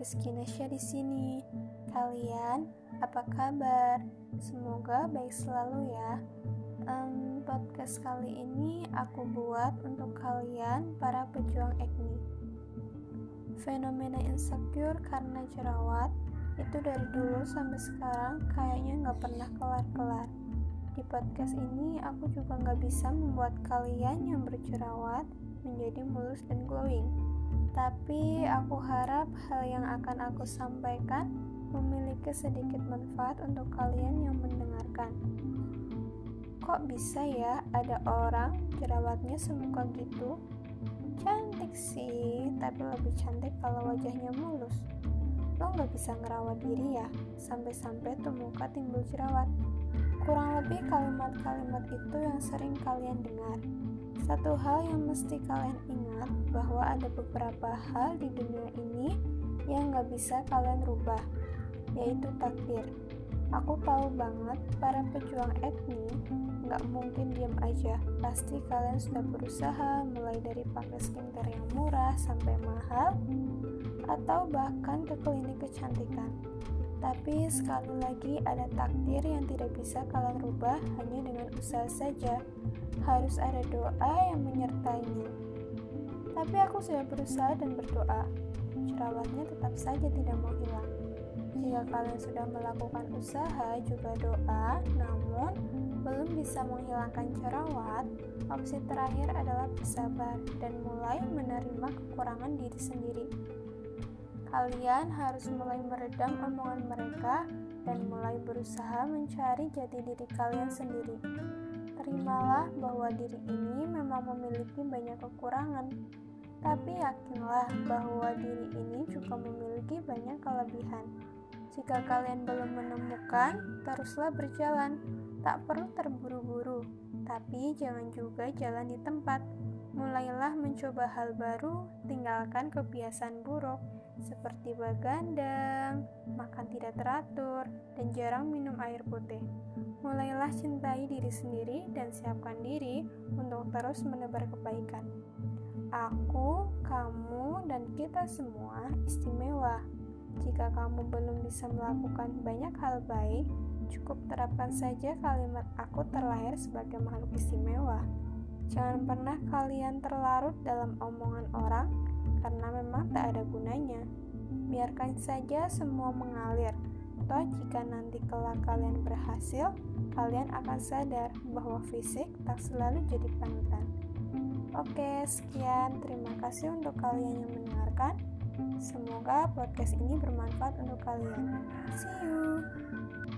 podcast Kinesya di sini. Kalian apa kabar? Semoga baik selalu ya. Um, podcast kali ini aku buat untuk kalian para pejuang acne. Fenomena insecure karena jerawat itu dari dulu sampai sekarang kayaknya nggak pernah kelar-kelar. Di podcast ini aku juga nggak bisa membuat kalian yang berjerawat menjadi mulus dan glowing tapi aku harap hal yang akan aku sampaikan memiliki sedikit manfaat untuk kalian yang mendengarkan. Kok bisa ya ada orang jerawatnya semuka gitu? Cantik sih, tapi lebih cantik kalau wajahnya mulus. Lo nggak bisa ngerawat diri ya, sampai-sampai tuh muka timbul jerawat. Kurang lebih kalimat-kalimat itu yang sering kalian dengar. Satu hal yang mesti kalian ingat bahwa ada beberapa hal di dunia ini yang gak bisa kalian rubah, yaitu takdir. Aku tahu banget para pejuang acne gak mungkin diam aja. Pasti kalian sudah berusaha mulai dari pakai skincare yang murah sampai mahal, atau bahkan ke klinik kecantikan. Tapi sekali lagi ada takdir yang tidak bisa kalian rubah hanya dengan usaha saja. Harus ada doa yang menyertainya. Tapi aku sudah berusaha dan berdoa. Jerawatnya tetap saja tidak mau hilang. Jika kalian sudah melakukan usaha juga doa, namun belum bisa menghilangkan jerawat, opsi terakhir adalah bersabar dan mulai menerima kekurangan diri sendiri. Kalian harus mulai meredam omongan mereka dan mulai berusaha mencari jati diri kalian sendiri. Terimalah bahwa diri ini memang memiliki banyak kekurangan, tapi yakinlah bahwa diri ini juga memiliki banyak kelebihan. Jika kalian belum menemukan, teruslah berjalan. Tak perlu terburu-buru, tapi jangan juga jalan di tempat. Mulailah mencoba hal baru, tinggalkan kebiasaan buruk seperti bagandang, makan tidak teratur, dan jarang minum air putih. Mulailah cintai diri sendiri dan siapkan diri untuk terus menebar kebaikan. Aku, kamu, dan kita semua istimewa. Jika kamu belum bisa melakukan banyak hal baik, cukup terapkan saja kalimat "aku terlahir sebagai makhluk istimewa". Jangan pernah kalian terlarut dalam omongan orang karena memang tak ada gunanya. Biarkan saja semua mengalir. Toh jika nanti kelak kalian berhasil, kalian akan sadar bahwa fisik tak selalu jadi panutan. Oke, sekian. Terima kasih untuk kalian yang mendengarkan. Semoga podcast ini bermanfaat untuk kalian. See you.